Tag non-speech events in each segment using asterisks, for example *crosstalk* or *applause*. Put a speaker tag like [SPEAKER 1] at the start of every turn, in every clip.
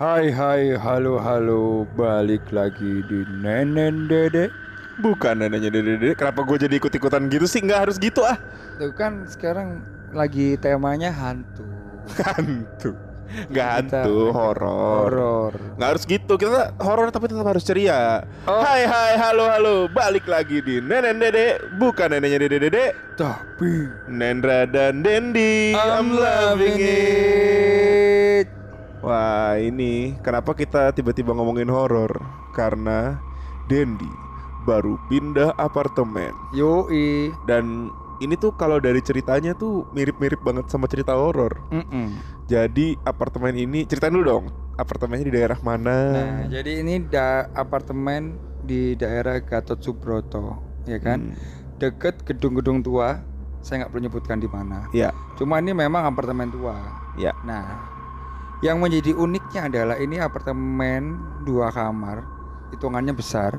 [SPEAKER 1] Hai hai halo halo. Balik lagi di Nenen Dede.
[SPEAKER 2] Bukan neneknya dede Kenapa gue jadi ikut-ikutan gitu sih? Nggak harus gitu ah.
[SPEAKER 1] Tuh kan sekarang lagi temanya hantu.
[SPEAKER 2] Hantu. Nggak
[SPEAKER 1] Kita-
[SPEAKER 2] hantu, horor.
[SPEAKER 1] Horor.
[SPEAKER 2] Nggak harus gitu. Kita horor tapi tetap harus ceria.
[SPEAKER 1] Oh.
[SPEAKER 2] Hai hai halo halo. Balik lagi di Nenen Dede. Bukan neneknya dede dede.
[SPEAKER 1] Tapi
[SPEAKER 2] Nendra dan Dendi.
[SPEAKER 1] I'm loving it
[SPEAKER 2] Wah ini Kenapa kita tiba-tiba ngomongin horor Karena Dendi baru pindah apartemen
[SPEAKER 1] Yoi
[SPEAKER 2] Dan ini tuh kalau dari ceritanya tuh mirip-mirip banget sama cerita horor.
[SPEAKER 1] Mm-mm.
[SPEAKER 2] Jadi apartemen ini ceritain dulu dong. Apartemennya di daerah mana?
[SPEAKER 1] Nah jadi ini da apartemen di daerah Gatot Subroto ya kan
[SPEAKER 2] Hmm,
[SPEAKER 1] Deket gedung-gedung tua Saya nggak perlu nyebutkan di mana
[SPEAKER 2] Ya,
[SPEAKER 1] Cuma ini memang apartemen tua
[SPEAKER 2] ya.
[SPEAKER 1] Nah, yang menjadi uniknya adalah ini apartemen dua kamar, hitungannya besar.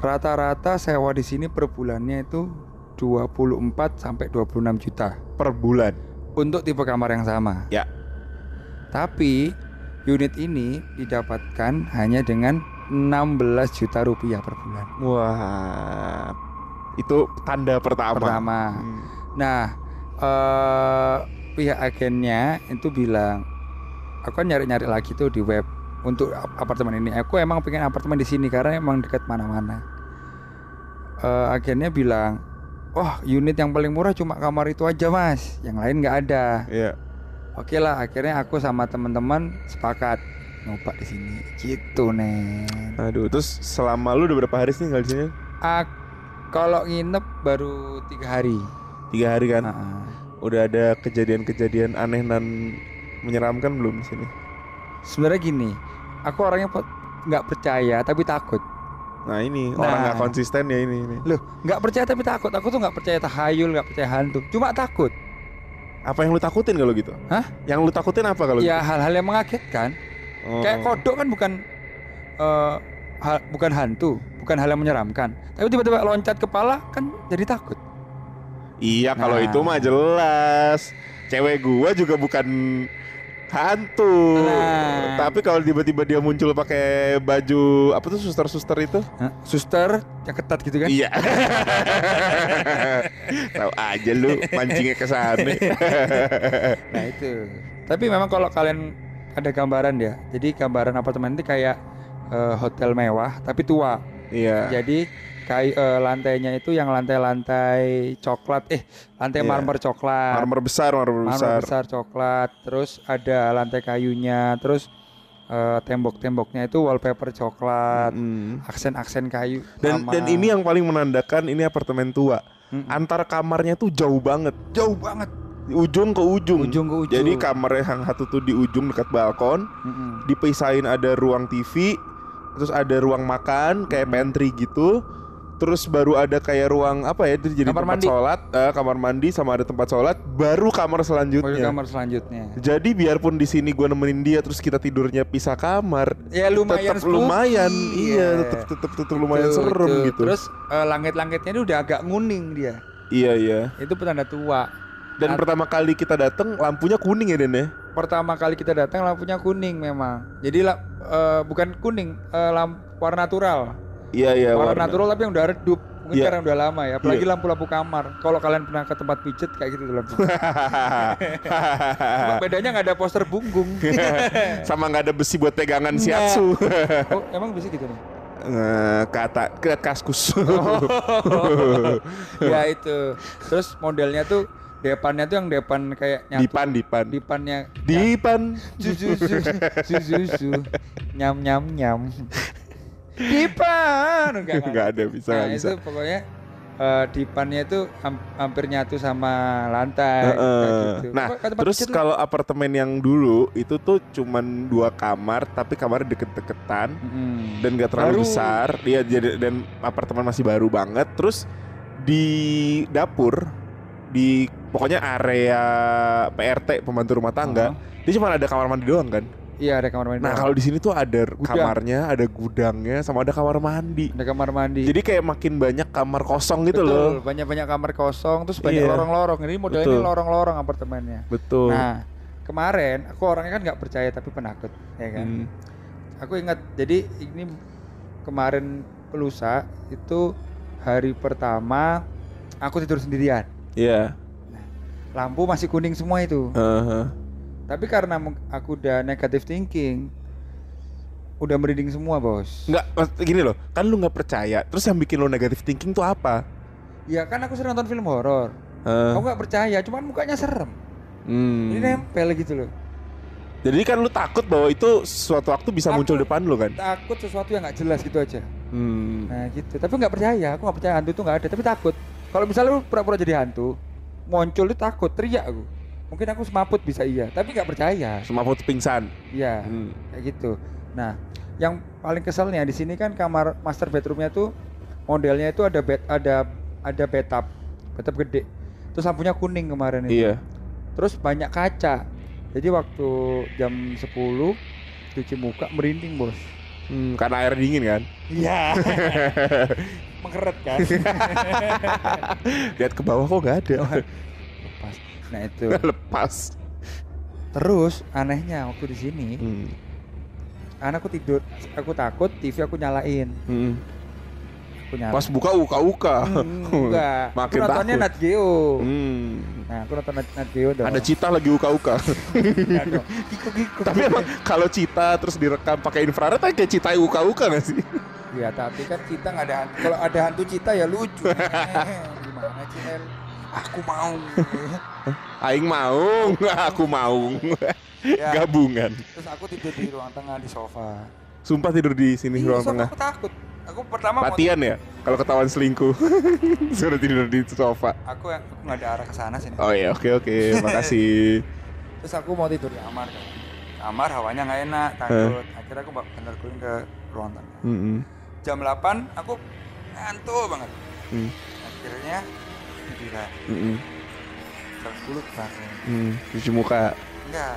[SPEAKER 1] Rata-rata sewa di sini per bulannya itu 24 sampai 26 juta
[SPEAKER 2] Per bulan.
[SPEAKER 1] untuk tipe kamar yang sama.
[SPEAKER 2] Ya.
[SPEAKER 1] Tapi unit ini didapatkan hanya dengan 16 juta rupiah per bulan.
[SPEAKER 2] Wah. Itu tanda pertama.
[SPEAKER 1] Pertama.
[SPEAKER 2] Hmm.
[SPEAKER 1] Nah, eh pihak agennya itu bilang, aku kan nyari-nyari lagi tuh di web untuk ap- apartemen ini. Aku emang pengen apartemen di sini karena emang dekat mana-mana. Eh agennya bilang, oh unit yang paling murah cuma kamar itu aja mas, yang lain nggak ada.
[SPEAKER 2] Iya.
[SPEAKER 1] Oke lah, akhirnya aku sama teman-teman sepakat nyoba di sini. Gitu nih.
[SPEAKER 2] Aduh, terus selama lu udah berapa hari sih tinggal di sini?
[SPEAKER 1] kalau nginep baru tiga hari.
[SPEAKER 2] Tiga hari kan?
[SPEAKER 1] Heeh.
[SPEAKER 2] Udah ada kejadian-kejadian aneh dan menyeramkan belum di sini?
[SPEAKER 1] Sebenarnya gini, aku orangnya nggak percaya tapi takut.
[SPEAKER 2] Nah ini
[SPEAKER 1] Nah.
[SPEAKER 2] orang nggak konsisten ya ini. ini.
[SPEAKER 1] Loh, nggak percaya tapi takut. Aku tuh nggak percaya tahayul, nggak percaya hantu. Cuma takut.
[SPEAKER 2] Apa yang lu takutin kalau gitu?
[SPEAKER 1] Hah?
[SPEAKER 2] Yang lu takutin apa kalau
[SPEAKER 1] Ya
[SPEAKER 2] gitu?
[SPEAKER 1] hal-hal yang mengagetkan.
[SPEAKER 2] Oh.
[SPEAKER 1] Kayak kodok kan bukan eh, hal- bukan hantu, bukan hal yang menyeramkan. Tapi tiba-tiba loncat kepala kan jadi takut.
[SPEAKER 2] Iya kalau
[SPEAKER 1] Nah.
[SPEAKER 2] itu mah jelas Cewek gua juga bukan hantu
[SPEAKER 1] Nah.
[SPEAKER 2] Tapi kalau tiba-tiba dia muncul pakai baju Apa tuh suster-suster itu?
[SPEAKER 1] Hah? Suster yang ketat gitu kan?
[SPEAKER 2] Iya *laughs* Tahu aja lu mancingnya ke sana *laughs*
[SPEAKER 1] Nah itu. Tapi memang kalau kalian ada gambaran ya. Jadi gambaran apartemen itu kayak eh, hotel mewah tapi tua.
[SPEAKER 2] Iya
[SPEAKER 1] Jadi kayak eh, lantainya itu yang lantai-lantai coklat, eh lantai
[SPEAKER 2] Iya.
[SPEAKER 1] marmer coklat,
[SPEAKER 2] Marmer besar, marmer
[SPEAKER 1] marmer
[SPEAKER 2] besar
[SPEAKER 1] besar coklat, terus ada lantai kayunya, terus eh, tembok-temboknya itu wallpaper coklat,
[SPEAKER 2] Mm.
[SPEAKER 1] aksen-aksen kayu.
[SPEAKER 2] Dan dan ini yang paling menandakan ini apartemen tua
[SPEAKER 1] Mm-mm.
[SPEAKER 2] Antara kamarnya tuh jauh banget
[SPEAKER 1] jauh banget,
[SPEAKER 2] Ujung ke ujung
[SPEAKER 1] ujung ke ujung.
[SPEAKER 2] Jadi kamar yang satu tuh di ujung dekat balkon
[SPEAKER 1] Mm-mm.
[SPEAKER 2] dipisahin ada ruang TV, terus ada ruang makan kayak pantry gitu. Terus baru ada kayak ruang apa ya? Itu jadi
[SPEAKER 1] Kamar
[SPEAKER 2] tempat
[SPEAKER 1] mandi.
[SPEAKER 2] sholat, eh, kamar mandi sama ada tempat sholat, baru kamar
[SPEAKER 1] Baru
[SPEAKER 2] selanjutnya.
[SPEAKER 1] kamar selanjutnya.
[SPEAKER 2] Jadi biarpun di sini gua nemenin dia terus kita tidurnya pisah kamar,
[SPEAKER 1] Ya lumayan
[SPEAKER 2] tetap
[SPEAKER 1] spooky.
[SPEAKER 2] lumayan, iya,
[SPEAKER 1] Ya.
[SPEAKER 2] tetap tetap tetap lumayan
[SPEAKER 1] Itu,
[SPEAKER 2] serem
[SPEAKER 1] itu.
[SPEAKER 2] gitu.
[SPEAKER 1] Terus eh, langit-langitnya ini udah agak nguning dia.
[SPEAKER 2] iya iya.
[SPEAKER 1] Itu petanda tua.
[SPEAKER 2] Dan
[SPEAKER 1] At-
[SPEAKER 2] pertama kali kita datang lampunya kuning ya Den ya?
[SPEAKER 1] Pertama kali kita datang lampunya kuning memang. Jadi eh, bukan kuning, eh, lampu warna natural.
[SPEAKER 2] Iya iya.
[SPEAKER 1] warna, natural tapi yang udah redup. Mungkin
[SPEAKER 2] Iya.
[SPEAKER 1] karena udah lama ya. Apalagi
[SPEAKER 2] Iya.
[SPEAKER 1] lampu-lampu kamar. Kalau kalian pernah ke tempat pijet kayak gitu tuh lampu. *laughs* Bedanya nggak ada poster bunggung. *laughs*
[SPEAKER 2] Sama nggak ada besi buat pegangan
[SPEAKER 1] Nggak.
[SPEAKER 2] shiatsu. *laughs*
[SPEAKER 1] oh, emang bisa gitu nih?
[SPEAKER 2] Eh, kata ke kaskus.
[SPEAKER 1] ya itu. Terus modelnya tuh depannya tuh yang depan kayak nyatu.
[SPEAKER 2] dipan dipan.
[SPEAKER 1] Depannya
[SPEAKER 2] Dipan.
[SPEAKER 1] nyam nyam nyam dipan enggak
[SPEAKER 2] Nggak ada bisa
[SPEAKER 1] nah
[SPEAKER 2] bisa.
[SPEAKER 1] itu pokoknya eh, dipannya itu ham- hampir nyatu sama lantai
[SPEAKER 2] Heeh.
[SPEAKER 1] kayak gitu.
[SPEAKER 2] Nah,
[SPEAKER 1] tempat
[SPEAKER 2] terus kalau apartemen yang dulu itu tuh cuman dua kamar, tapi kamarnya deket-deketan
[SPEAKER 1] Mm-mm.
[SPEAKER 2] dan gak terlalu
[SPEAKER 1] Baru.
[SPEAKER 2] besar. Iya, jadi dan apartemen masih baru banget. Terus di dapur, di pokoknya area PRT pembantu rumah tangga,
[SPEAKER 1] Heeh.
[SPEAKER 2] dia cuma ada kamar mandi doang kan.
[SPEAKER 1] Iya ada kamar mandi.
[SPEAKER 2] Nah kalau di sini tuh ada
[SPEAKER 1] Gudang.
[SPEAKER 2] kamarnya, ada gudangnya, sama ada kamar mandi.
[SPEAKER 1] ada kamar mandi.
[SPEAKER 2] Jadi kayak makin banyak kamar kosong gitu
[SPEAKER 1] Betul,
[SPEAKER 2] loh.
[SPEAKER 1] banyak-banyak kamar kosong terus banyak
[SPEAKER 2] Iya.
[SPEAKER 1] lorong-lorong. Ini modelnya
[SPEAKER 2] Betul.
[SPEAKER 1] ini lorong-lorong apartemennya.
[SPEAKER 2] Betul.
[SPEAKER 1] Nah, kemarin aku orangnya kan nggak percaya tapi penakut ya kan
[SPEAKER 2] Hmm.
[SPEAKER 1] aku ingat jadi ini kemarin lusa itu hari pertama aku tidur sendirian
[SPEAKER 2] Iya.
[SPEAKER 1] lampu masih kuning semua itu
[SPEAKER 2] Heeh.
[SPEAKER 1] Tapi karena aku udah negative thinking udah merinding semua bos
[SPEAKER 2] Nggak, mas- gini loh, kan lu nggak percaya. Terus yang bikin lo negative thinking tuh apa?
[SPEAKER 1] ya kan aku sering nonton film horor
[SPEAKER 2] Heeh.
[SPEAKER 1] aku nggak percaya cuman mukanya serem
[SPEAKER 2] Hmm.
[SPEAKER 1] ini nempel gitu loh
[SPEAKER 2] Jadi kan lu takut bahwa itu suatu waktu bisa
[SPEAKER 1] Aku-
[SPEAKER 2] muncul depan lu kan?
[SPEAKER 1] takut sesuatu yang nggak jelas gitu aja
[SPEAKER 2] Hmm.
[SPEAKER 1] Nah gitu, tapi nggak percaya, aku nggak percaya hantu itu nggak ada, tapi takut. Kalau misalnya lu pura-pura jadi hantu, muncul itu takut, teriak aku. Mungkin aku semaput bisa iya, tapi nggak percaya.
[SPEAKER 2] Semua foto pingsan.
[SPEAKER 1] Iya,
[SPEAKER 2] Hmm.
[SPEAKER 1] kayak gitu. Nah, yang paling keselnya di sini kan kamar master bedroomnya tuh modelnya itu ada bed, ada ada bathtub, bathtub gede. Terus lampunya kuning kemarin itu.
[SPEAKER 2] Iya.
[SPEAKER 1] Terus banyak kaca. Jadi waktu jam 10 cuci muka merinding bos.
[SPEAKER 2] Hmm, karena air dingin kan?
[SPEAKER 1] Iya. *laughs* Mengeret kan. *laughs*
[SPEAKER 2] Lihat ke bawah kok nggak ada. *laughs*
[SPEAKER 1] Nah itu.
[SPEAKER 2] Lepas.
[SPEAKER 1] Terus anehnya waktu di sini,
[SPEAKER 2] Hmm.
[SPEAKER 1] anakku tidur, aku takut, TV aku nyalain,
[SPEAKER 2] Hmm.
[SPEAKER 1] aku nyalain.
[SPEAKER 2] Pas buka uka-uka.
[SPEAKER 1] Hmm, enggak. *laughs* aku
[SPEAKER 2] Makin
[SPEAKER 1] nontonnya
[SPEAKER 2] takut.
[SPEAKER 1] Nat Geo.
[SPEAKER 2] Hmm.
[SPEAKER 1] Nah, aku nonton Nat, Nat Geo dong.
[SPEAKER 2] Ada cita lagi *laughs*
[SPEAKER 1] dong. Kikuk-kikuk. *laughs*
[SPEAKER 2] Tapi emang kalau cita terus direkam pakai infrared kan kayak cita uka-uka gak sih?
[SPEAKER 1] Ya, tapi kan kita nggak ada hantu. Kalau ada hantu cita ya lucu. Gimana sih, El? Aku mau. *laughs*
[SPEAKER 2] Aing mau, aku mau.
[SPEAKER 1] ya,
[SPEAKER 2] Gabungan.
[SPEAKER 1] terus aku tidur di ruang tengah di sofa.
[SPEAKER 2] Sumpah tidur di sini
[SPEAKER 1] Iya,
[SPEAKER 2] ruang tengah.
[SPEAKER 1] Aku takut. Aku pertama
[SPEAKER 2] Latihan ya? Kalau ketahuan selingkuh. *laughs* Suruh tidur di sofa.
[SPEAKER 1] aku aku nggak ada arah ke sana sih.
[SPEAKER 2] Oh iya, oke oke. *laughs* Makasih.
[SPEAKER 1] Terus aku mau tidur di kamar kan. Kamar hawanya nggak enak, takut. Akhirnya aku bener ke ruang tengah.
[SPEAKER 2] Mm-mm.
[SPEAKER 1] Jam 8 aku ngantuk banget.
[SPEAKER 2] Hmm.
[SPEAKER 1] Akhirnya tiduran.
[SPEAKER 2] Mm-mm.
[SPEAKER 1] Jam 10 bangun.
[SPEAKER 2] Mm. Cuci muka.
[SPEAKER 1] Enggak.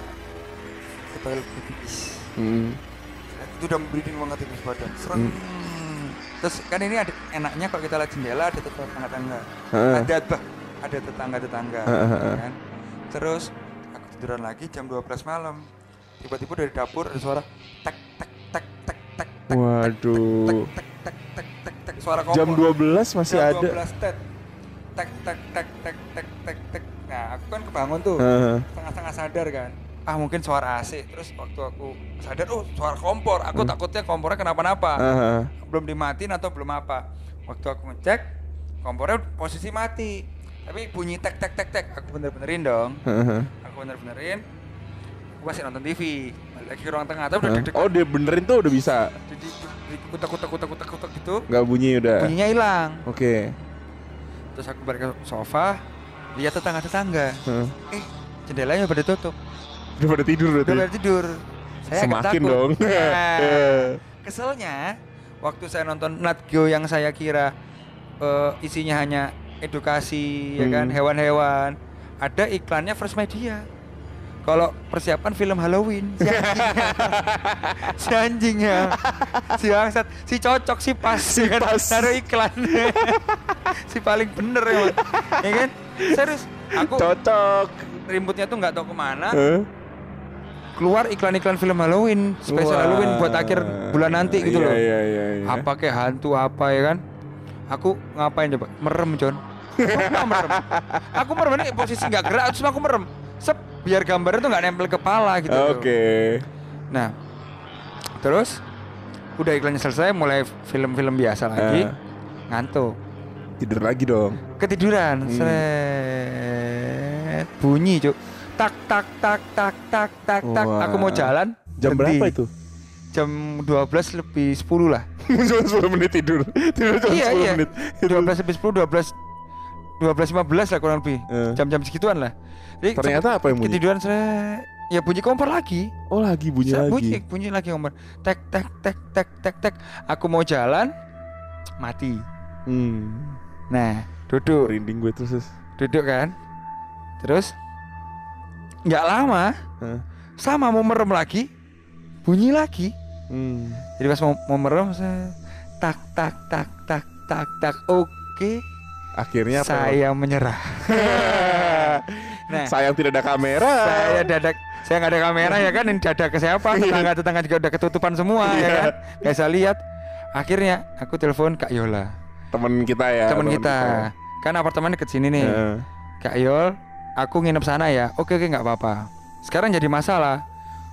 [SPEAKER 1] Ke toilet pipis.
[SPEAKER 2] Mm.
[SPEAKER 1] Itu udah breathing banget itu badan. Serem.
[SPEAKER 2] Hmm.
[SPEAKER 1] Terus kan ini ada enaknya kalau kita lihat jendela ada tetangga-tetangga.
[SPEAKER 2] Heeh.
[SPEAKER 1] Ada bah, ada tetangga-tetangga
[SPEAKER 2] Heeh, heeh.
[SPEAKER 1] kan. Terus aku tiduran lagi jam 12 malam. Tiba-tiba dari dapur ada suara tek tek tek tek tek tek
[SPEAKER 2] Waduh.
[SPEAKER 1] tek tek tek tek tek suara kompor.
[SPEAKER 2] Jam 12 masih
[SPEAKER 1] Jam
[SPEAKER 2] ada.
[SPEAKER 1] 12 tek tek tek tek tek tek tek. Nah, aku kan kebangun tuh.
[SPEAKER 2] Heeh.
[SPEAKER 1] Setengah-setengah sadar kan. Ah, mungkin suara AC. Terus waktu aku sadar, oh, suara kompor. Aku
[SPEAKER 2] Hmm.
[SPEAKER 1] takutnya kompornya kenapa-napa.
[SPEAKER 2] Heeh.
[SPEAKER 1] Belum dimatiin atau belum apa. Waktu aku ngecek, kompornya posisi mati. Tapi bunyi tek tek tek tek. Aku bener-benerin dong.
[SPEAKER 2] Heeh.
[SPEAKER 1] Aku bener-benerin. Aku masih nonton TV. Lagi ke ruang tengah. Tapi udah deg-degan.
[SPEAKER 2] Oh, dia benerin tuh udah bisa.
[SPEAKER 1] Jadi kutak kutak kutak kutak kutak gitu.
[SPEAKER 2] Nggak bunyi udah.
[SPEAKER 1] Bunyinya hilang.
[SPEAKER 2] Oke.
[SPEAKER 1] Terus aku balik ke sofa. Lihat tetangga-tetangga.
[SPEAKER 2] Heeh.
[SPEAKER 1] Eh, jendelanya pada tutup.
[SPEAKER 2] Udah pada tidur
[SPEAKER 1] Udah
[SPEAKER 2] berarti.
[SPEAKER 1] pada tidur. Saya
[SPEAKER 2] Semakin
[SPEAKER 1] takut.
[SPEAKER 2] dong.
[SPEAKER 1] Nah, *laughs* keselnya waktu saya nonton Nat Geo yang saya kira eh, isinya hanya edukasi ya kan
[SPEAKER 2] Hmm.
[SPEAKER 1] hewan-hewan ada iklannya First Media kalau persiapan film Halloween. *laughs* Si anjingnya si anjingnya si bangsat. Si cocok si pas.
[SPEAKER 2] Si
[SPEAKER 1] kan?
[SPEAKER 2] pas.
[SPEAKER 1] naruh iklan. *laughs* Si paling bener ya ya kan? Serius aku
[SPEAKER 2] Cocok.
[SPEAKER 1] remote-nya tuh nggak tahu ke mana.
[SPEAKER 2] Heeh.
[SPEAKER 1] keluar iklan-iklan film Halloween spesial
[SPEAKER 2] Wah.
[SPEAKER 1] Halloween buat akhir bulan nanti gitu
[SPEAKER 2] Iya,
[SPEAKER 1] loh.
[SPEAKER 2] Iya, iya, iya.
[SPEAKER 1] apa kayak hantu apa ya kan? Aku ngapain coba? Merem John aku merem. Aku merem ini posisi nggak gerak terus aku merem biar gambarnya tuh nggak nempel kepala gitu.
[SPEAKER 2] Oke.
[SPEAKER 1] nah terus udah iklannya selesai mulai film-film biasa lagi
[SPEAKER 2] Eh.
[SPEAKER 1] ngantuk
[SPEAKER 2] Tidur lagi dong.
[SPEAKER 1] ketiduran
[SPEAKER 2] Hmm.
[SPEAKER 1] seret bunyi cuk tak tak tak tak tak tak tak
[SPEAKER 2] Wah.
[SPEAKER 1] aku mau jalan
[SPEAKER 2] Jam
[SPEAKER 1] berhenti.
[SPEAKER 2] berapa itu?
[SPEAKER 1] jam 12 lebih 10 lah *laughs*
[SPEAKER 2] Cuma 10 menit tidur. Tidur cuma
[SPEAKER 1] iya
[SPEAKER 2] 10
[SPEAKER 1] iya
[SPEAKER 2] menit.
[SPEAKER 1] 12 lebih 10 12 12 15 lah kurang lebih
[SPEAKER 2] Eh.
[SPEAKER 1] jam-jam segituan lah jadi
[SPEAKER 2] Ternyata apa yang bunyi?
[SPEAKER 1] ketiduran saya ya bunyi kompor lagi
[SPEAKER 2] Oh, lagi bunyi
[SPEAKER 1] Saya
[SPEAKER 2] lagi.
[SPEAKER 1] bunyi bunyi lagi kompor tek tek tek tek tek tek aku mau jalan mati
[SPEAKER 2] Hmm.
[SPEAKER 1] nah duduk
[SPEAKER 2] Merinding gue terus.
[SPEAKER 1] duduk kan terus nggak lama
[SPEAKER 2] Hah?
[SPEAKER 1] sama mau merem lagi bunyi lagi
[SPEAKER 2] Hmm.
[SPEAKER 1] jadi pas mau, mau merem saya tak tak tak tak tak tak oke
[SPEAKER 2] Akhirnya apa?
[SPEAKER 1] saya menyerah *laughs* nah.
[SPEAKER 2] Sayang tidak ada kamera.
[SPEAKER 1] saya dadak saya nggak ada kamera ya kan? Ini dada ke siapa? Tetangga tetangga juga udah ketutupan semua ya
[SPEAKER 2] Iya.
[SPEAKER 1] kan? Nggak bisa lihat. Akhirnya aku telepon Kak Yola.
[SPEAKER 2] Temen kita ya.
[SPEAKER 1] teman kita. kan apartemen deket sini nih.
[SPEAKER 2] Heeh.
[SPEAKER 1] Kak Yol aku nginep sana ya. Oke oke nggak apa-apa. Sekarang jadi masalah.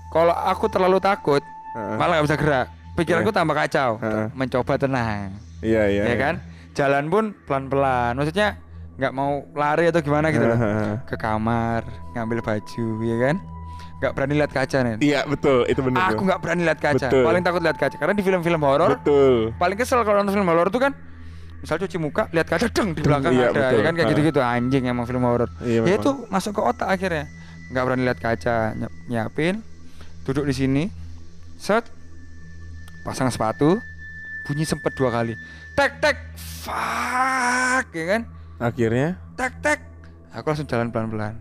[SPEAKER 1] Kalau aku terlalu takut
[SPEAKER 2] Heeh.
[SPEAKER 1] malah nggak bisa gerak. Pikiranku tambah kacau.
[SPEAKER 2] Heeh.
[SPEAKER 1] mencoba tenang.
[SPEAKER 2] Iya iya.
[SPEAKER 1] ya kan? Jalan pun pelan-pelan. Maksudnya nggak mau lari atau gimana gitu loh. *laughs* Ke kamar ngambil baju ya kan? Nggak berani lihat kaca nih
[SPEAKER 2] Iya betul. Itu benar.
[SPEAKER 1] aku nggak berani lihat kaca.
[SPEAKER 2] Betul.
[SPEAKER 1] paling takut lihat kaca. Karena di film-film horor
[SPEAKER 2] Betul.
[SPEAKER 1] paling kesel kalau nonton film horor tuh kan misal cuci muka lihat kaca deng di belakang
[SPEAKER 2] iya,
[SPEAKER 1] ada
[SPEAKER 2] betul.
[SPEAKER 1] ya kan? Kayak gitu-gitu. Anjing emang film horor.
[SPEAKER 2] Iya,
[SPEAKER 1] ya itu masuk ke otak akhirnya. Nggak berani lihat kaca Ny- nyiapin duduk di sini set pasang sepatu bunyi sempet dua kali. Tek tek fuck ya kan
[SPEAKER 2] Akhirnya.
[SPEAKER 1] tek tek aku langsung jalan pelan pelan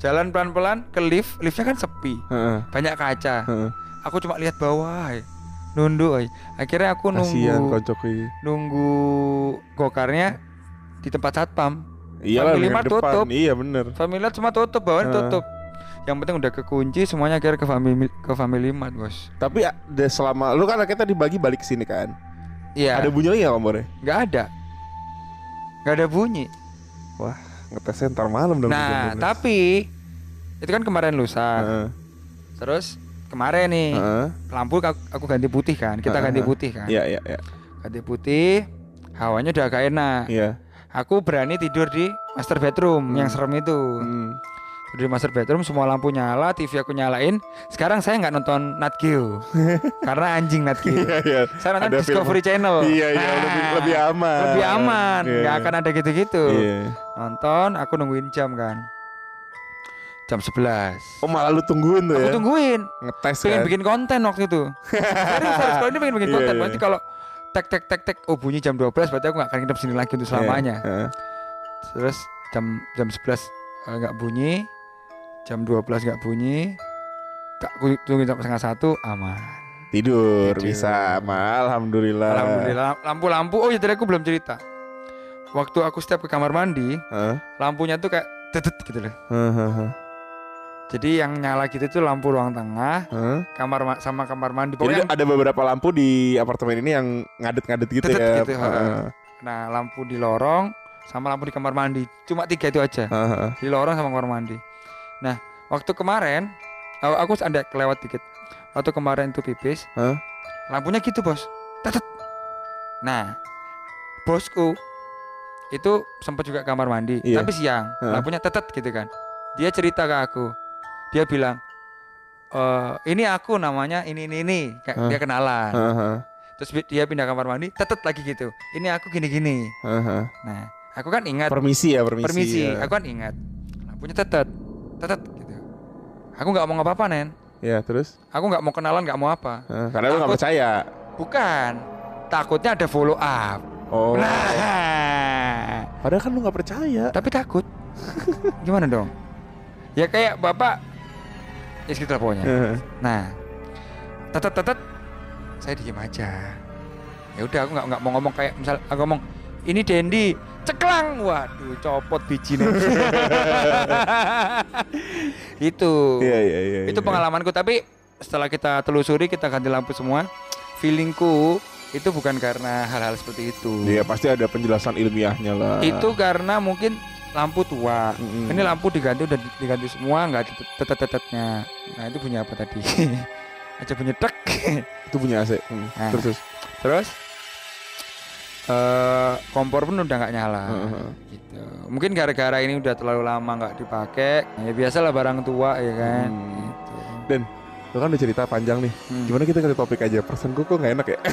[SPEAKER 1] jalan pelan pelan ke lift liftnya kan sepi
[SPEAKER 2] Heeh.
[SPEAKER 1] banyak kaca
[SPEAKER 2] Heeh.
[SPEAKER 1] aku cuma lihat bawah ay. nunduk ay. akhirnya aku
[SPEAKER 2] Kasihan
[SPEAKER 1] nunggu nunggu gokarnya di tempat satpam Family Mart
[SPEAKER 2] depan.
[SPEAKER 1] tutup.
[SPEAKER 2] Iya bener.
[SPEAKER 1] Family Mart semua tutup, bawahnya
[SPEAKER 2] Heeh.
[SPEAKER 1] tutup. Yang penting udah kekunci, semuanya akhirnya ke Family ke Family Mart, Bos.
[SPEAKER 2] Tapi ada selama lu kan kita dibagi balik ke sini kan.
[SPEAKER 1] Iya.
[SPEAKER 2] Ada bunyi lagi nggak kompornya?
[SPEAKER 1] nggak ada. Nggak ada bunyi.
[SPEAKER 2] Wah ngetesnya ntar malam dong.
[SPEAKER 1] Nah,
[SPEAKER 2] jam 12.
[SPEAKER 1] tapi itu kan kemarin lusa.
[SPEAKER 2] Heeh.
[SPEAKER 1] Terus kemarin nih
[SPEAKER 2] Heeh.
[SPEAKER 1] lampu aku, aku ganti putih kan. Kita
[SPEAKER 2] Heeh.
[SPEAKER 1] ganti putih kan.
[SPEAKER 2] Iya iya iya.
[SPEAKER 1] Ganti putih. Hawanya udah agak enak.
[SPEAKER 2] Iya.
[SPEAKER 1] Aku berani tidur di master bedroom yang serem itu.
[SPEAKER 2] Hmm.
[SPEAKER 1] Tidur di master bedroom semua lampu nyala, TV aku nyalain. Sekarang saya nggak nonton Nat Geo *laughs* karena anjing Nat Geo.
[SPEAKER 2] Iya iya.
[SPEAKER 1] Saya nonton
[SPEAKER 2] Ada
[SPEAKER 1] Discovery
[SPEAKER 2] film-
[SPEAKER 1] Channel.
[SPEAKER 2] Iya iya
[SPEAKER 1] Nah,
[SPEAKER 2] lebih lebih aman.
[SPEAKER 1] lebih aman.
[SPEAKER 2] Iya.
[SPEAKER 1] Nggak akan ada gitu-gitu.
[SPEAKER 2] Iya.
[SPEAKER 1] Nonton, aku nungguin jam kan. Jam 11.
[SPEAKER 2] Oh malah lu tungguin tuh
[SPEAKER 1] Aku
[SPEAKER 2] ya.
[SPEAKER 1] tungguin.
[SPEAKER 2] Ngetes
[SPEAKER 1] Pengen
[SPEAKER 2] kan.
[SPEAKER 1] bikin konten waktu itu. Serius, serius. Kalau ini pengen bikin
[SPEAKER 2] Iya,
[SPEAKER 1] konten.
[SPEAKER 2] iya.
[SPEAKER 1] Berarti kalau tek tek tek tek oh bunyi jam 12 berarti aku nggak akan nginep sini lagi untuk selamanya.
[SPEAKER 2] Iya. Heeh.
[SPEAKER 1] Terus jam jam 11 eh, nggak bunyi. Jam 12 nggak bunyi. Tak tungguin sampai setengah satu aman.
[SPEAKER 2] Tidur,
[SPEAKER 1] Tidur.
[SPEAKER 2] bisa amal alhamdulillah.
[SPEAKER 1] Alhamdulillah lampu-lampu oh ya tadi aku belum cerita. Waktu aku step ke kamar mandi,
[SPEAKER 2] Heeh.
[SPEAKER 1] lampunya tuh kayak dedet gitu loh. Jadi yang nyala gitu tuh lampu ruang tengah,
[SPEAKER 2] Heeh.
[SPEAKER 1] kamar ma- sama kamar mandi.
[SPEAKER 2] Jadi
[SPEAKER 1] Pokoknya
[SPEAKER 2] ada beberapa lampu di apartemen ini yang ngadet-ngadet gitu ya.
[SPEAKER 1] gitu,
[SPEAKER 2] Heeh.
[SPEAKER 1] nah lampu di lorong sama lampu di kamar mandi. Cuma tiga itu aja.
[SPEAKER 2] Heeh.
[SPEAKER 1] Di lorong sama kamar mandi. Nah, waktu kemarin aku ada kelewat dikit. Waktu kemarin tuh pipis,
[SPEAKER 2] Hah?
[SPEAKER 1] lampunya gitu, Bos. Tetet. Nah, bosku itu sempat juga kamar mandi,
[SPEAKER 2] Iya.
[SPEAKER 1] tapi siang,
[SPEAKER 2] Hah?
[SPEAKER 1] lampunya tetet gitu kan. Dia cerita ke aku. Dia bilang, "Eh, ini aku namanya ini ini ini." Kayak
[SPEAKER 2] Hah?
[SPEAKER 1] dia kenalan.
[SPEAKER 2] Heeh.
[SPEAKER 1] Terus bi- dia pindah kamar mandi, tetet lagi gitu. Ini aku gini-gini.
[SPEAKER 2] Heeh.
[SPEAKER 1] Nah, aku kan ingat
[SPEAKER 2] Permisi ya, permisi.
[SPEAKER 1] permisi,
[SPEAKER 2] ya.
[SPEAKER 1] aku kan ingat. Lampunya tetet. Tetet gitu. Aku nggak mau ngapa-apa, Nen.
[SPEAKER 2] Ya, terus?
[SPEAKER 1] Aku nggak mau kenalan, nggak mau apa.
[SPEAKER 2] Heeh, karena lu nggak percaya.
[SPEAKER 1] Bukan. Takutnya ada follow up.
[SPEAKER 2] Oh.
[SPEAKER 1] Nah,
[SPEAKER 2] Padahal kan lu nggak percaya.
[SPEAKER 1] tapi takut. Gimana dong? Ya kayak bapak ya segitu lah pokoknya.
[SPEAKER 2] Heeh.
[SPEAKER 1] Nah, tetet tetet, saya diem aja. Ya udah aku nggak nggak mau ngomong kayak misal aku ngomong ini Dendi ceklang, waduh copot bijinya. *laughs* itu,
[SPEAKER 2] Iya, iya, iya.
[SPEAKER 1] itu
[SPEAKER 2] iya.
[SPEAKER 1] pengalamanku. Tapi setelah kita telusuri, kita ganti lampu semua. Feelingku itu bukan karena hal-hal seperti itu.
[SPEAKER 2] Iya, pasti ada penjelasan ilmiahnya lah.
[SPEAKER 1] Itu karena mungkin lampu tua.
[SPEAKER 2] Mm-mm.
[SPEAKER 1] Ini lampu diganti udah di- diganti semua, nggak ada tetet-tetetnya. Nah itu punya apa tadi? *laughs* Aja bunyi tek.
[SPEAKER 2] itu punya AC. Hmm.
[SPEAKER 1] Nah.
[SPEAKER 2] Terus, terus.
[SPEAKER 1] Eh kompor pun udah nggak nyala.
[SPEAKER 2] Heeh.
[SPEAKER 1] Gitu. Mungkin gara-gara ini udah terlalu lama nggak dipakai. Ya biasalah barang tua ya kan.
[SPEAKER 2] Hmm.
[SPEAKER 1] Gitu.
[SPEAKER 2] Lu kan udah cerita panjang nih.
[SPEAKER 1] Hmm.
[SPEAKER 2] Gimana kita ganti topik aja? Persen gua kok nggak enak ya? *laughs*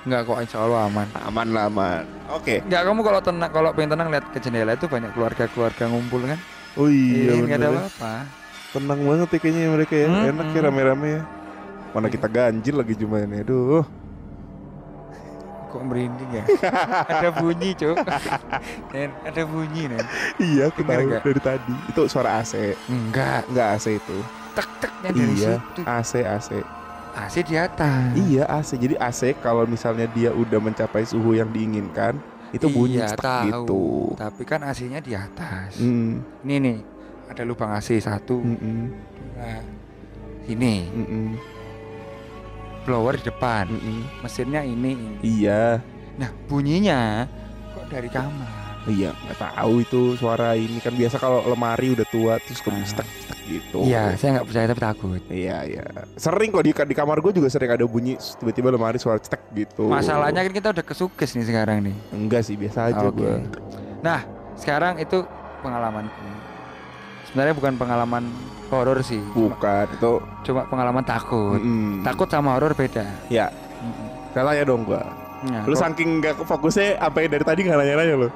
[SPEAKER 1] Nggak kok insya Allah aman.
[SPEAKER 2] aman lah, aman. Oke.
[SPEAKER 1] Nggak kamu kalau tenang kalau pengen tenang lihat ke jendela itu banyak keluarga-keluarga ngumpul kan.
[SPEAKER 2] Oh iya,
[SPEAKER 1] nggak ada
[SPEAKER 2] ya.
[SPEAKER 1] apa-apa.
[SPEAKER 2] Tenang banget ya kayaknya mereka ya.
[SPEAKER 1] Hmm,
[SPEAKER 2] Enak ya rame-rame ya. Mana kita ganjil lagi jumaannya. Aduh.
[SPEAKER 1] Kok merinding ya? *laughs* ada bunyi, Cuk. *laughs* Nen, ada bunyi, Nen.
[SPEAKER 2] iya, aku
[SPEAKER 1] Dengar
[SPEAKER 2] tahu
[SPEAKER 1] nggak?
[SPEAKER 2] dari tadi. Itu suara AC.
[SPEAKER 1] Enggak,
[SPEAKER 2] Enggak AC itu.
[SPEAKER 1] tek-teknya dari
[SPEAKER 2] Iya,
[SPEAKER 1] situ.
[SPEAKER 2] AC AC.
[SPEAKER 1] AC di atas.
[SPEAKER 2] Iya AC. Jadi AC kalau misalnya dia udah mencapai suhu yang diinginkan, itu bunyi
[SPEAKER 1] Iya, tahu.
[SPEAKER 2] gitu.
[SPEAKER 1] Tapi kan AC-nya di atas.
[SPEAKER 2] Hmm.
[SPEAKER 1] Ini nih, ada lubang AC satu,
[SPEAKER 2] Mm-mm.
[SPEAKER 1] nah, sini
[SPEAKER 2] Mm-mm.
[SPEAKER 1] Blower di depan,
[SPEAKER 2] Mm-mm.
[SPEAKER 1] mesinnya ini, ini.
[SPEAKER 2] Iya,
[SPEAKER 1] Nah bunyinya kok dari kamar?
[SPEAKER 2] iya nggak tahu itu suara ini kan biasa kalau lemari udah tua terus ke
[SPEAKER 1] Ah.
[SPEAKER 2] stek gitu.
[SPEAKER 1] Iya, saya nggak percaya tapi takut.
[SPEAKER 2] Iya iya. Sering kok di di kamar gue juga sering ada bunyi tiba-tiba lemari suara cetek gitu.
[SPEAKER 1] Masalahnya kan kita udah kesukes nih sekarang nih.
[SPEAKER 2] enggak sih biasa aja
[SPEAKER 1] Oke.
[SPEAKER 2] gue.
[SPEAKER 1] Nah, sekarang itu pengalamanku. Sebenarnya bukan pengalaman horor sih. Cuma,
[SPEAKER 2] Bukan itu.
[SPEAKER 1] cuma pengalaman takut.
[SPEAKER 2] Mm-mm.
[SPEAKER 1] Takut sama horor beda.
[SPEAKER 2] Ya. Salah ya dong gue.
[SPEAKER 1] Nah,
[SPEAKER 2] Lu
[SPEAKER 1] kok-
[SPEAKER 2] saking gak fokusnya apa yang dari tadi gak nanya-nanya lo?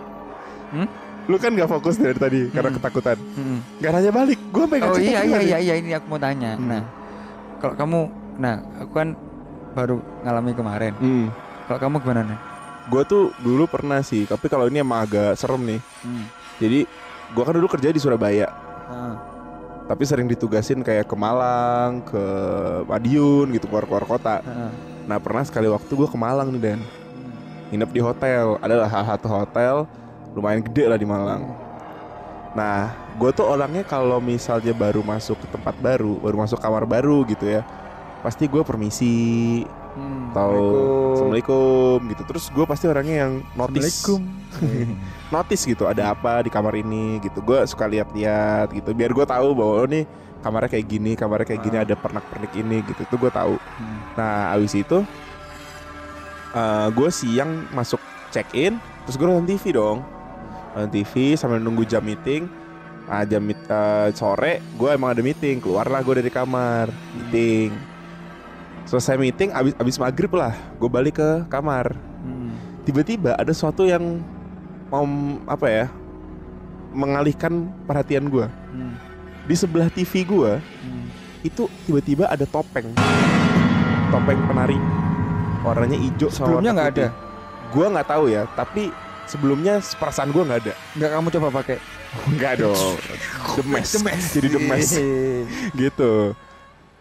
[SPEAKER 1] Hmm?
[SPEAKER 2] Lu kan gak fokus dari tadi karena
[SPEAKER 1] Hmm.
[SPEAKER 2] ketakutan.
[SPEAKER 1] Mm-mm.
[SPEAKER 2] Gak nanya balik. Gue pengen
[SPEAKER 1] Oh iya iya iya iya ini aku mau tanya.
[SPEAKER 2] Hmm.
[SPEAKER 1] Nah, kalau kamu, nah aku kan baru ngalami kemarin.
[SPEAKER 2] Hmm.
[SPEAKER 1] Kalau kamu gimana nih?
[SPEAKER 2] Gue tuh dulu pernah sih, tapi kalau ini emang agak serem nih.
[SPEAKER 1] Hmm.
[SPEAKER 2] Jadi gue kan dulu kerja di Surabaya,
[SPEAKER 1] Ah.
[SPEAKER 2] Tapi sering ditugasin kayak ke Malang, ke Madiun gitu, keluar-keluar kota.
[SPEAKER 1] Ah.
[SPEAKER 2] Nah pernah sekali waktu gue ke Malang nih Dan, nginep di hotel. Adalah salah satu hotel lumayan gede lah di Malang. Nah, gue tuh orangnya kalau misalnya baru masuk ke tempat baru, baru masuk kamar baru gitu ya, pasti gue permisi,
[SPEAKER 1] Hmm.
[SPEAKER 2] atau assalamualaikum gitu. Terus gue pasti orangnya yang notice,
[SPEAKER 1] Assalamualaikum. *laughs*
[SPEAKER 2] notice gitu, ada apa di kamar ini gitu. Gue suka lihat-lihat gitu, biar gue tahu bahwa oh nih kamarnya kayak gini, kamarnya kayak gini,
[SPEAKER 1] Ah.
[SPEAKER 2] ada pernak-pernik ini gitu. Itu gue tahu.
[SPEAKER 1] Hmm.
[SPEAKER 2] Nah, abis itu gue siang masuk check in, terus gue nonton TV dong, nonton TV sambil nunggu jam meeting. Nah, jam eh, sore gue emang ada meeting, keluarlah gue dari kamar meeting. Selesai meeting, abis abis maghrib lah, gue balik ke kamar.
[SPEAKER 1] Hmm.
[SPEAKER 2] Tiba-tiba ada sesuatu yang mau apa ya, mengalihkan perhatian gue.
[SPEAKER 1] Hmm.
[SPEAKER 2] Di sebelah TV gue
[SPEAKER 1] Hmm.
[SPEAKER 2] itu tiba-tiba ada topeng, topeng penari, warnanya hijau.
[SPEAKER 1] Sebelumnya nggak ada.
[SPEAKER 2] Gua nggak tahu ya, tapi sebelumnya perasaan gua nggak ada.
[SPEAKER 1] Nggak kamu coba pakai. *laughs*
[SPEAKER 2] Nggak dong. *laughs* Demes. Jadi demes *laughs* gitu.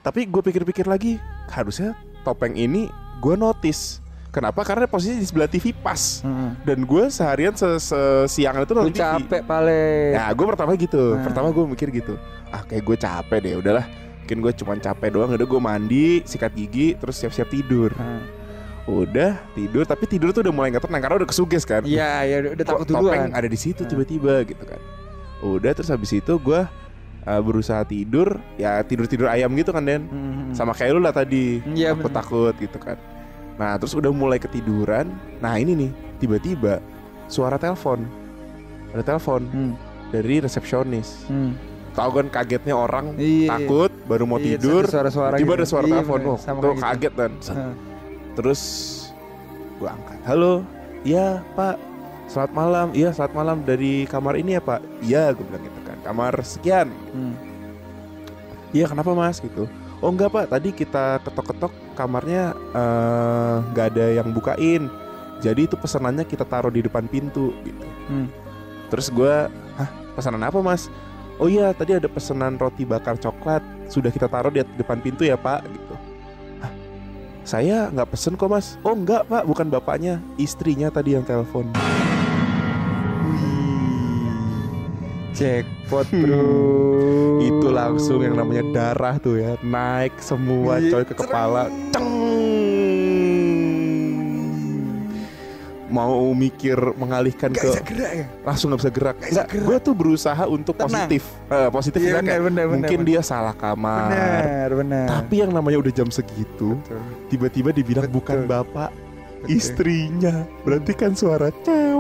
[SPEAKER 2] Tapi gue pikir-pikir lagi, harusnya topeng ini gue notice. Kenapa? Karena posisi di sebelah TV pas.
[SPEAKER 1] Hmm.
[SPEAKER 2] Dan gue seharian se sesiangan itu nonton TV.
[SPEAKER 1] capek paling.
[SPEAKER 2] Nah, gue pertama gitu.
[SPEAKER 1] Nah.
[SPEAKER 2] Pertama gue mikir gitu. Ah, kayak gue capek deh. Udahlah. Mungkin gue cuma capek doang. Udah gue mandi, sikat gigi, terus siap-siap tidur.
[SPEAKER 1] Ah.
[SPEAKER 2] Udah tidur, tapi tidur tuh udah mulai nggak tenang karena udah kesuges kan.
[SPEAKER 1] Iya, ya udah, takut
[SPEAKER 2] topeng
[SPEAKER 1] duluan.
[SPEAKER 2] ada di situ
[SPEAKER 1] Nah.
[SPEAKER 2] tiba-tiba gitu kan. Udah terus habis itu gue uh, berusaha tidur, ya tidur tidur ayam gitu kan Den.
[SPEAKER 1] Hmm.
[SPEAKER 2] Sama kayak lu lah tadi.
[SPEAKER 1] Iya,
[SPEAKER 2] Takut
[SPEAKER 1] bener.
[SPEAKER 2] takut gitu kan. Nah terus udah mulai ketiduran. Nah ini nih tiba-tiba suara telepon. Ada telepon
[SPEAKER 1] Hmm.
[SPEAKER 2] dari resepsionis.
[SPEAKER 1] Hmm.
[SPEAKER 2] Tahu kan kagetnya orang
[SPEAKER 1] Iya.
[SPEAKER 2] takut baru mau
[SPEAKER 1] Iya,
[SPEAKER 2] tidur.
[SPEAKER 1] suara-suara
[SPEAKER 2] Tiba
[SPEAKER 1] gitu.
[SPEAKER 2] ada suara
[SPEAKER 1] Iya,
[SPEAKER 2] telepon.
[SPEAKER 1] bener.
[SPEAKER 2] Oh, tuh
[SPEAKER 1] gitu.
[SPEAKER 2] kaget dan
[SPEAKER 1] Ah.
[SPEAKER 2] Terus gue angkat. Halo, iya Pak. Selamat malam. Iya selamat malam dari kamar ini ya Pak. Iya gue bilang gitu kan. Kamar sekian.
[SPEAKER 1] Hmm.
[SPEAKER 2] Iya kenapa Mas gitu. Oh enggak Pak. Tadi kita ketok-ketok kamarnya eh, nggak ada yang bukain. Jadi itu pesanannya kita taruh di depan pintu gitu.
[SPEAKER 1] Hmm.
[SPEAKER 2] Terus gue, hah pesanan apa Mas? Oh iya tadi ada pesanan roti bakar coklat. Sudah kita taruh di depan pintu ya Pak gitu. Hah, saya nggak pesen kok mas Oh enggak pak bukan bapaknya Istrinya tadi yang telepon
[SPEAKER 1] Jackpot, Bro.
[SPEAKER 2] Hmm. Itu langsung yang namanya darah tuh ya Naik semua
[SPEAKER 1] Iya,
[SPEAKER 2] coy ke kepala Ceng Mau mikir mengalihkan
[SPEAKER 1] Gak
[SPEAKER 2] ke
[SPEAKER 1] bisa gerak ya?
[SPEAKER 2] Langsung nggak bisa gerak
[SPEAKER 1] Nggak
[SPEAKER 2] gue tuh berusaha untuk
[SPEAKER 1] Tenang.
[SPEAKER 2] positif Eh, Positif
[SPEAKER 1] Iya,
[SPEAKER 2] misalnya
[SPEAKER 1] benar,
[SPEAKER 2] kayak,
[SPEAKER 1] benar,
[SPEAKER 2] Mungkin
[SPEAKER 1] benar.
[SPEAKER 2] dia salah kamar
[SPEAKER 1] Benar, benar.
[SPEAKER 2] Tapi yang namanya udah jam segitu. Tiba-tiba dibilang
[SPEAKER 1] Betul.
[SPEAKER 2] bukan bapak
[SPEAKER 1] Betul.
[SPEAKER 2] Istrinya Berarti kan suara cewek
[SPEAKER 1] Iya, iya.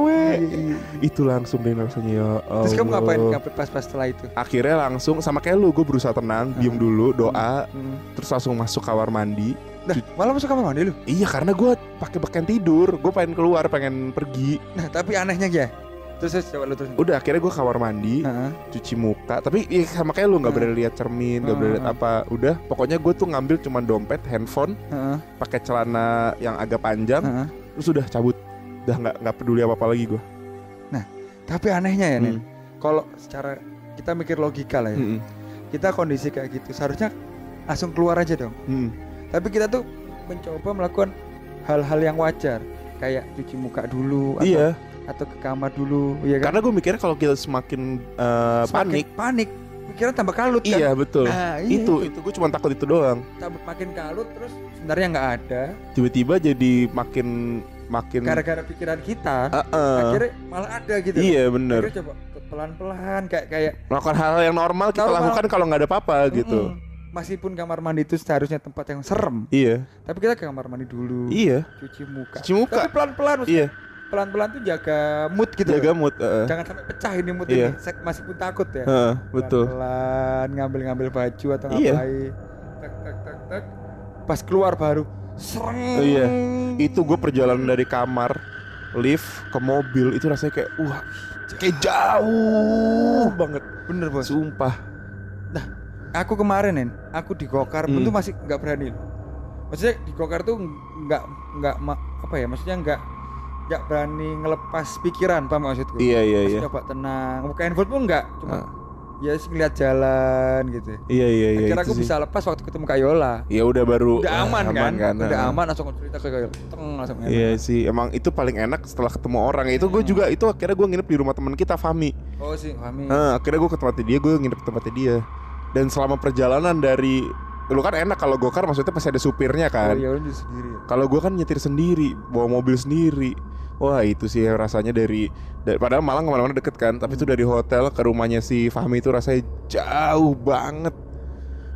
[SPEAKER 2] Itu langsung deh rasanya ya
[SPEAKER 1] Terus kamu ngapain
[SPEAKER 2] Allah.
[SPEAKER 1] ngapain pas-pas setelah itu?
[SPEAKER 2] akhirnya langsung sama kayak lu gue berusaha tenang diem dulu doa
[SPEAKER 1] Hmm.
[SPEAKER 2] terus langsung masuk kamar mandi
[SPEAKER 1] Nah, malah masuk kamar mandi lu.
[SPEAKER 2] iya karena gue pakai pakaian tidur gue pengen keluar pengen pergi
[SPEAKER 1] Nah, tapi anehnya ya. Terus terus, coba lu terus.
[SPEAKER 2] udah akhirnya gue kamar mandi
[SPEAKER 1] Heeh.
[SPEAKER 2] cuci muka tapi iya, sama kayak lu nggak
[SPEAKER 1] Hmm.
[SPEAKER 2] boleh lihat cermin nggak boleh lihat
[SPEAKER 1] Hmm.
[SPEAKER 2] apa udah pokoknya gue tuh ngambil cuman dompet handphone
[SPEAKER 1] Heeh.
[SPEAKER 2] pakai celana yang agak panjang
[SPEAKER 1] Heeh.
[SPEAKER 2] terus udah cabut udah nggak nggak peduli apa apa lagi gue
[SPEAKER 1] Tapi anehnya ya.
[SPEAKER 2] Hmm.
[SPEAKER 1] Kalau secara kita mikir logika lah ya.
[SPEAKER 2] Hmm.
[SPEAKER 1] Kita kondisi kayak gitu, seharusnya langsung keluar aja dong.
[SPEAKER 2] Hmm.
[SPEAKER 1] Tapi kita tuh mencoba melakukan hal-hal yang wajar, kayak cuci muka dulu atau
[SPEAKER 2] iya
[SPEAKER 1] atau ke kamar dulu, ya kan?
[SPEAKER 2] karena gue mikirnya kalau kita semakin eh,
[SPEAKER 1] Semakin
[SPEAKER 2] panik
[SPEAKER 1] panik. pikiran tambah kalut kan.
[SPEAKER 2] Iya betul.
[SPEAKER 1] Nah, iya
[SPEAKER 2] itu itu gue cuma takut itu doang.
[SPEAKER 1] tambah makin kalut terus sebenarnya nggak ada
[SPEAKER 2] Tiba-tiba jadi makin makin.
[SPEAKER 1] gara-gara pikiran kita
[SPEAKER 2] Heeh.
[SPEAKER 1] akhirnya malah ada gitu
[SPEAKER 2] Iya bener.
[SPEAKER 1] akhirnya coba pelan-pelan kayak kayak
[SPEAKER 2] Melakukan hal yang normal kita
[SPEAKER 1] Normal.
[SPEAKER 2] lakukan kalau nggak ada apa-apa gitu.
[SPEAKER 1] Mm-mm. meskipun kamar mandi itu seharusnya tempat yang serem
[SPEAKER 2] Iya.
[SPEAKER 1] tapi kita ke kamar mandi dulu
[SPEAKER 2] Iya.
[SPEAKER 1] cuci muka
[SPEAKER 2] Cuci muka.
[SPEAKER 1] tapi pelan-pelan
[SPEAKER 2] Iya.
[SPEAKER 1] pelan-pelan tuh jaga mood gitu
[SPEAKER 2] Jaga
[SPEAKER 1] loh.
[SPEAKER 2] mood. heeh.
[SPEAKER 1] jangan sampai pecah ini mood
[SPEAKER 2] Iya.
[SPEAKER 1] ini Sek- meskipun takut ya
[SPEAKER 2] Heeh, betul.
[SPEAKER 1] pelan ngambil-ngambil baju atau
[SPEAKER 2] Iya.
[SPEAKER 1] ngapain tek tek tek tek pas keluar baru sereng
[SPEAKER 2] Iya. Itu gue perjalanan dari kamar lift ke mobil itu rasanya kayak wah kayak jauh banget.
[SPEAKER 1] bener bos
[SPEAKER 2] Sumpah.
[SPEAKER 1] aku kemarin nen aku di gokar pun
[SPEAKER 2] Hmm.
[SPEAKER 1] tuh masih nggak berani maksudnya di gokar tuh nggak nggak apa ya maksudnya nggak nggak berani ngelepas pikiran paham maksudku
[SPEAKER 2] Iya iya
[SPEAKER 1] Masih
[SPEAKER 2] iya.
[SPEAKER 1] coba tenang buka handphone pun nggak cuma
[SPEAKER 2] Ah.
[SPEAKER 1] Ya sih ngeliat jalan gitu
[SPEAKER 2] Iya iya iya.
[SPEAKER 1] akhirnya aku
[SPEAKER 2] sih.
[SPEAKER 1] bisa lepas waktu ketemu Kayola
[SPEAKER 2] Ya udah baru
[SPEAKER 1] udah
[SPEAKER 2] ah,
[SPEAKER 1] aman, kan, udah
[SPEAKER 2] ah.
[SPEAKER 1] aman langsung cerita ke Kayola teng langsung enak.
[SPEAKER 2] Iya sih, emang itu paling enak setelah ketemu orang. Itu gue
[SPEAKER 1] Hmm.
[SPEAKER 2] juga itu akhirnya gue nginep di rumah teman kita Fami.
[SPEAKER 1] oh sih Fahmi
[SPEAKER 2] Nah, akhirnya gue ke tempatnya dia, gue nginep ke tempatnya dia. Dan selama perjalanan dari lu kan enak kalau gokar maksudnya pasti ada supirnya
[SPEAKER 1] oh
[SPEAKER 2] kan.
[SPEAKER 1] iya lu sendiri
[SPEAKER 2] Kalau gue kan nyetir sendiri, bawa mobil sendiri. Wah itu sih rasanya dari, dari padahal Malang ke mana-mana deket kan, tapi itu dari hotel ke rumahnya si Fahmi itu rasanya jauh banget.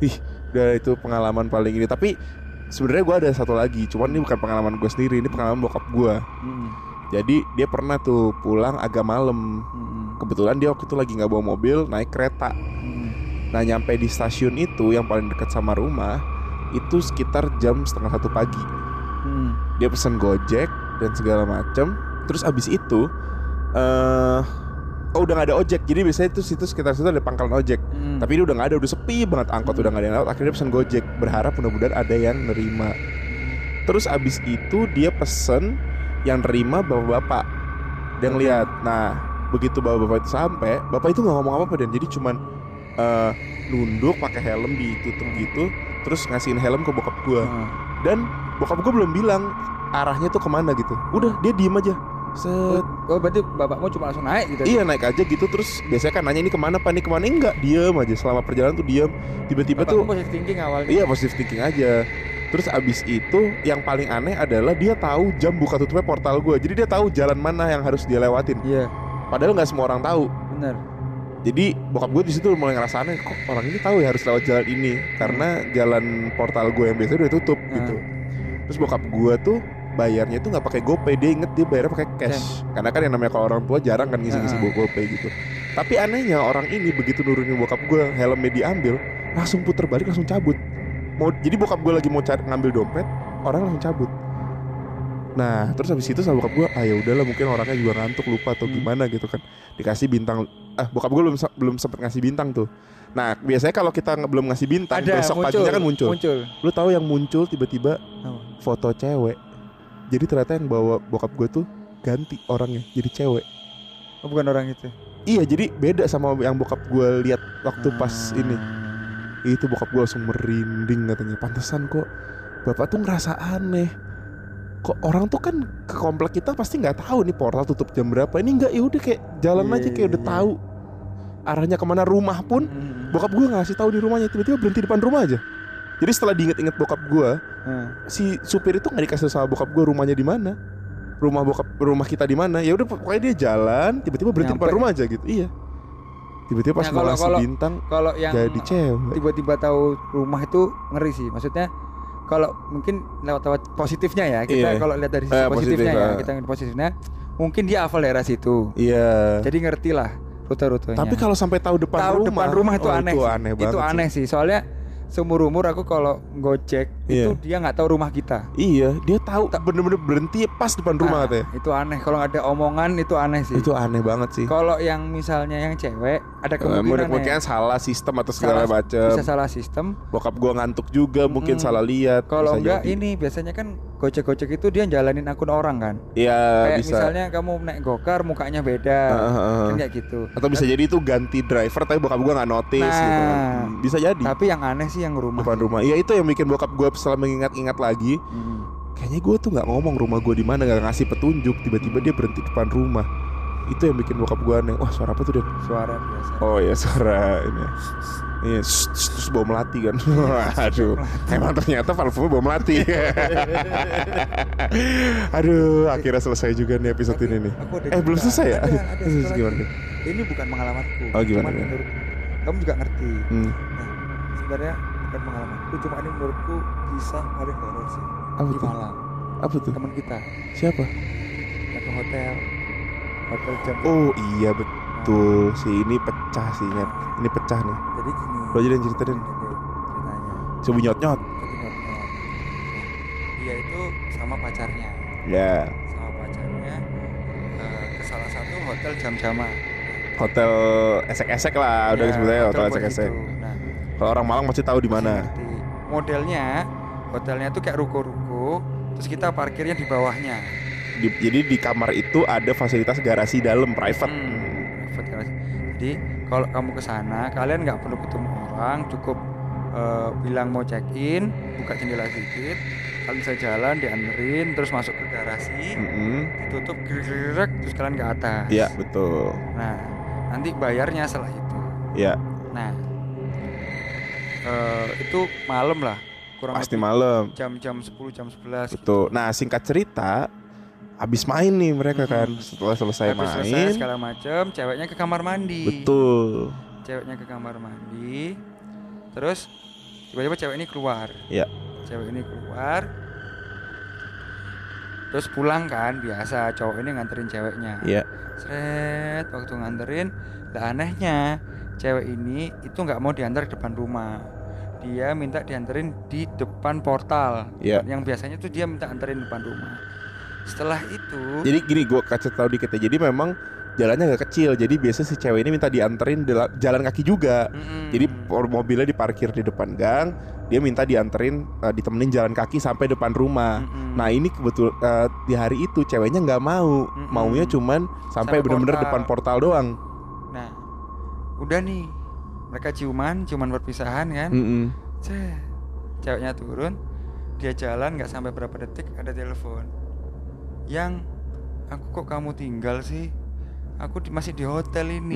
[SPEAKER 2] Ih, udah itu pengalaman paling ini. Tapi sebenarnya gue ada satu lagi, cuman ini bukan pengalaman gue sendiri, ini pengalaman bokap gue.
[SPEAKER 1] Mm-mm.
[SPEAKER 2] Jadi dia pernah tuh pulang agak malam.
[SPEAKER 1] Mm-mm.
[SPEAKER 2] Kebetulan dia waktu itu lagi nggak bawa mobil, naik kereta.
[SPEAKER 1] Mm-mm.
[SPEAKER 2] Nah nyampe di stasiun itu yang paling dekat sama rumah itu sekitar jam setengah satu pagi.
[SPEAKER 1] Mm.
[SPEAKER 2] Dia pesen gojek dan segala macem. Terus abis itu, eh oh udah nggak ada ojek. Jadi biasanya itu situ sekitar situ ada pangkalan ojek.
[SPEAKER 1] Mm.
[SPEAKER 2] Tapi ini udah nggak ada, udah sepi banget angkot udah nggak ada yang lewat. Akhirnya dia pesen gojek, berharap mudah-mudahan ada yang nerima. Terus abis itu dia pesen yang nerima bapak-bapak. Dia ngeliat. Nah begitu bapak-bapak itu sampai, bapak itu nggak ngomong apa-apa dan jadi cuman eh, nunduk pakai helm ditutup gitu, terus ngasihin helm ke bokap gua.
[SPEAKER 1] Mm.
[SPEAKER 2] Dan bokap gua belum bilang arahnya tuh ke mana gitu. Udah dia diem aja. Set.
[SPEAKER 1] Oh berarti bapakmu cuma langsung naik gitu?
[SPEAKER 2] Iya naik aja gitu terus biasanya kan nanya ini ke mana pak ini ke mana enggak diem aja selama perjalanan tuh diem tiba-tiba tuh
[SPEAKER 1] positive thinking awalnya.
[SPEAKER 2] Iya positive thinking aja Terus abis itu yang paling aneh adalah dia tahu jam buka tutupnya portal gue Jadi dia tahu jalan mana yang harus dia lewatin
[SPEAKER 1] Iya,
[SPEAKER 2] Padahal nggak semua orang tahu
[SPEAKER 1] benar.
[SPEAKER 2] Jadi bokap gue di situ mulai ngerasa aneh Kok orang ini tahu ya harus lewat jalan ini Karena jalan portal gue yang biasanya udah tutup
[SPEAKER 1] Hmm.
[SPEAKER 2] gitu Terus bokap gue tuh bayarnya tuh nggak pakai GoPay Dia inget dia bayarnya pakai cash. Karena kan yang namanya kalau orang tua jarang kan ngisi-ngisi bawa GoPay gitu. Tapi anehnya orang ini begitu nurunin bokap gue Helmnya diambil Langsung puter balik langsung cabut. Mau Jadi bokap gue lagi mau cari, ngambil dompet Orang langsung cabut. Nah terus habis itu sama bokap gue Ah ya udahlah mungkin orangnya juga ngantuk lupa atau
[SPEAKER 1] Hmm.
[SPEAKER 2] gimana gitu kan. Dikasih bintang Ah bokap gue belum belum sempet ngasih bintang tuh Nah biasanya kalau kita belum ngasih bintang
[SPEAKER 1] Ada
[SPEAKER 2] Besok
[SPEAKER 1] muncul,
[SPEAKER 2] paginya kan muncul
[SPEAKER 1] Muncul.
[SPEAKER 2] Lu tahu yang muncul tiba-tiba
[SPEAKER 1] Apa?
[SPEAKER 2] foto cewek Jadi ternyata yang bawa bokap gue tuh ganti orangnya jadi cewek
[SPEAKER 1] Oh, bukan orang itu.
[SPEAKER 2] Iya jadi beda sama yang bokap gue lihat waktu pas
[SPEAKER 1] Hmm.
[SPEAKER 2] ini Itu bokap gue langsung merinding katanya Pantesan kok bapak tuh ngerasa aneh Kok orang tuh kan ke komplek kita pasti nggak tahu nih portal tutup jam berapa Ini nggak ya udah kayak jalan
[SPEAKER 1] Iya,
[SPEAKER 2] aja kayak udah
[SPEAKER 1] iya.
[SPEAKER 2] tahu Arahnya ke mana rumah pun
[SPEAKER 1] Hmm.
[SPEAKER 2] Bokap gue ngasih tahu di rumahnya Tiba-tiba berhenti depan rumah aja Jadi setelah diinget-inget bokap gue
[SPEAKER 1] Hmm.
[SPEAKER 2] Si supir itu nggak dikasih tahu sama bokap gue rumahnya di mana Rumah bokap rumah kita di mana ya udah pokoknya dia jalan tiba-tiba berhenti
[SPEAKER 1] Nyampe.
[SPEAKER 2] depan rumah aja gitu iya tiba-tiba pas
[SPEAKER 1] Nah,
[SPEAKER 2] mau
[SPEAKER 1] kalau-
[SPEAKER 2] bintang
[SPEAKER 1] Kalau yang
[SPEAKER 2] jadi cewek
[SPEAKER 1] tiba-tiba tahu rumah itu ngeri sih. Maksudnya kalau mungkin lewat-lewat positifnya ya kita
[SPEAKER 2] Iya.
[SPEAKER 1] kalau lihat dari sisi
[SPEAKER 2] Eh,
[SPEAKER 1] positifnya
[SPEAKER 2] positif,
[SPEAKER 1] ya
[SPEAKER 2] ah.
[SPEAKER 1] kita ngeliat positifnya mungkin dia hafal daerah situ
[SPEAKER 2] iya
[SPEAKER 1] jadi ngerti lah rute-rutenya
[SPEAKER 2] tapi kalau sampai tahu depan
[SPEAKER 1] tahu
[SPEAKER 2] rumah
[SPEAKER 1] depan rumah itu
[SPEAKER 2] oh,
[SPEAKER 1] aneh
[SPEAKER 2] itu
[SPEAKER 1] sih.
[SPEAKER 2] aneh banget
[SPEAKER 1] itu
[SPEAKER 2] sih.
[SPEAKER 1] aneh sih soalnya seumur umur aku kalau gojek itu
[SPEAKER 2] Iya.
[SPEAKER 1] dia nggak tahu rumah kita.
[SPEAKER 2] Iya dia tahu bener-bener berhenti pas depan rumah
[SPEAKER 1] Nah,
[SPEAKER 2] katanya.
[SPEAKER 1] itu aneh. Kalau ada omongan itu aneh sih.
[SPEAKER 2] Itu aneh banget sih.
[SPEAKER 1] Kalau yang misalnya yang cewek ada
[SPEAKER 2] Eh,
[SPEAKER 1] kemungkinan
[SPEAKER 2] mungkin
[SPEAKER 1] ya,
[SPEAKER 2] salah sistem atau segala macam
[SPEAKER 1] bisa salah sistem.
[SPEAKER 2] Bokap gua ngantuk juga mungkin
[SPEAKER 1] Mm-mm.
[SPEAKER 2] salah lihat
[SPEAKER 1] kalau enggak
[SPEAKER 2] jadi.
[SPEAKER 1] ini biasanya kan gojek-gojek itu dia jalanin akun orang kan?
[SPEAKER 2] Iya
[SPEAKER 1] kayak
[SPEAKER 2] bisa.
[SPEAKER 1] misalnya kamu naik gokar mukanya beda.
[SPEAKER 2] Heeh, heeh.
[SPEAKER 1] kan kayak gitu.
[SPEAKER 2] Atau bisa jadi itu ganti driver tapi bokap gua nggak notice
[SPEAKER 1] Nah.
[SPEAKER 2] gitu. Hmm, bisa jadi.
[SPEAKER 1] Tapi yang aneh sih yang rumah
[SPEAKER 2] depan rumah iya itu yang bikin bokap gue setelah mengingat-ingat lagi
[SPEAKER 1] Hmm.
[SPEAKER 2] kayaknya gue tuh nggak ngomong rumah gue di mana nggak ngasih petunjuk tiba-tiba dia berhenti depan rumah Itu yang bikin bokap gue aneh. Wah suara apa tuh Den?
[SPEAKER 1] suara biasa
[SPEAKER 2] Oh ya suara ini. Iya, shh, shh, terus bawa melati kan. *laughs* Aduh, emang ternyata parfumnya bawa melati. *laughs* Aduh, akhirnya selesai juga nih episode
[SPEAKER 1] Tapi
[SPEAKER 2] ini nih. Eh belum selesai ya?
[SPEAKER 1] Ada, ada, *laughs*
[SPEAKER 2] gimana?
[SPEAKER 1] ini bukan pengalamanku
[SPEAKER 2] Oh, gimana,
[SPEAKER 1] cuman
[SPEAKER 2] gimana?
[SPEAKER 1] menurut kamu juga ngerti
[SPEAKER 2] Hmm,
[SPEAKER 1] nah sebenarnya bukan pengalamanku cuma ini menurutku kisah paling horor sih
[SPEAKER 2] apa
[SPEAKER 1] di
[SPEAKER 2] tuh?
[SPEAKER 1] Malang
[SPEAKER 2] Apa tuh?
[SPEAKER 1] teman kita
[SPEAKER 2] Siapa?
[SPEAKER 1] yang ke hotel hotel jam
[SPEAKER 2] Oh iya betul. Si ini pecah sih Nyet. Ini pecah nih.
[SPEAKER 1] jadi gini
[SPEAKER 2] Lo aja yang ceritain.
[SPEAKER 1] Ceritanya
[SPEAKER 2] Coba nyot nyot.
[SPEAKER 1] Nah, dia itu sama pacarnya
[SPEAKER 2] Ya.
[SPEAKER 1] sama pacarnya eh, ke salah satu hotel jam-jaman
[SPEAKER 2] Hotel esek-esek lah, udah
[SPEAKER 1] Ya,
[SPEAKER 2] sebetulnya hotel esek-esek. Kalau orang Malang pasti tahu di mana.
[SPEAKER 1] Modelnya hotelnya tuh kayak ruko-ruko, terus kita parkirnya di bawahnya.
[SPEAKER 2] Di- jadi di kamar itu ada fasilitas garasi dalam private.
[SPEAKER 1] Hmm, private garage. Jadi kalau kamu ke sana, kalian nggak perlu ketemu orang, cukup eh, bilang mau check in, buka jendela sedikit, kalian bisa jalan, dianterin, terus masuk ke garasi,
[SPEAKER 2] Mm-mm.
[SPEAKER 1] ditutup gerak terus kalian ke atas.
[SPEAKER 2] Iya betul.
[SPEAKER 1] Nah, nanti bayarnya setelah itu.
[SPEAKER 2] Iya
[SPEAKER 1] Nah, eh, itu malam lah, kurang
[SPEAKER 2] pasti malam.
[SPEAKER 1] jam-jam 10 jam 11 gitu.
[SPEAKER 2] Betul. Nah singkat cerita, abis main nih mereka kan.
[SPEAKER 1] Hmm.
[SPEAKER 2] Setelah selesai
[SPEAKER 1] Habis selesai
[SPEAKER 2] main,
[SPEAKER 1] segala macam, ceweknya ke kamar mandi.
[SPEAKER 2] betul.
[SPEAKER 1] Ceweknya ke kamar mandi. Terus tiba-tiba cewek ini keluar.
[SPEAKER 2] Iya.
[SPEAKER 1] Cewek ini keluar. Terus pulang kan biasa cowok ini nganterin ceweknya.
[SPEAKER 2] Iya.
[SPEAKER 1] Sret waktu nganterin, lah anehnya cewek ini itu nggak mau diantar ke depan rumah. Dia minta dianterin di depan portal.
[SPEAKER 2] Iya.
[SPEAKER 1] Yang biasanya tuh dia minta anterin depan rumah. Setelah itu
[SPEAKER 2] Jadi gini gue kasih tahu dikit ya. Jadi memang jalannya agak kecil. Jadi biasa si cewek ini minta dianterin jalan kaki juga.
[SPEAKER 1] Mm-mm.
[SPEAKER 2] Jadi mobilnya diparkir di depan gang, dia minta dianterin eh, ditemenin jalan kaki sampai depan rumah.
[SPEAKER 1] Mm-mm.
[SPEAKER 2] Nah ini kebetul eh, di hari itu ceweknya nggak mau,
[SPEAKER 1] Mm-mm.
[SPEAKER 2] maunya cuman sampai
[SPEAKER 1] portal.
[SPEAKER 2] depan portal doang.
[SPEAKER 1] Udah nih mereka ciuman, ciuman perpisahan kan.
[SPEAKER 2] Mm-mm.
[SPEAKER 1] Ceh, ceweknya turun, dia jalan nggak sampai berapa detik ada telepon. Yang aku kok kamu tinggal sih? Aku di- masih di hotel ini.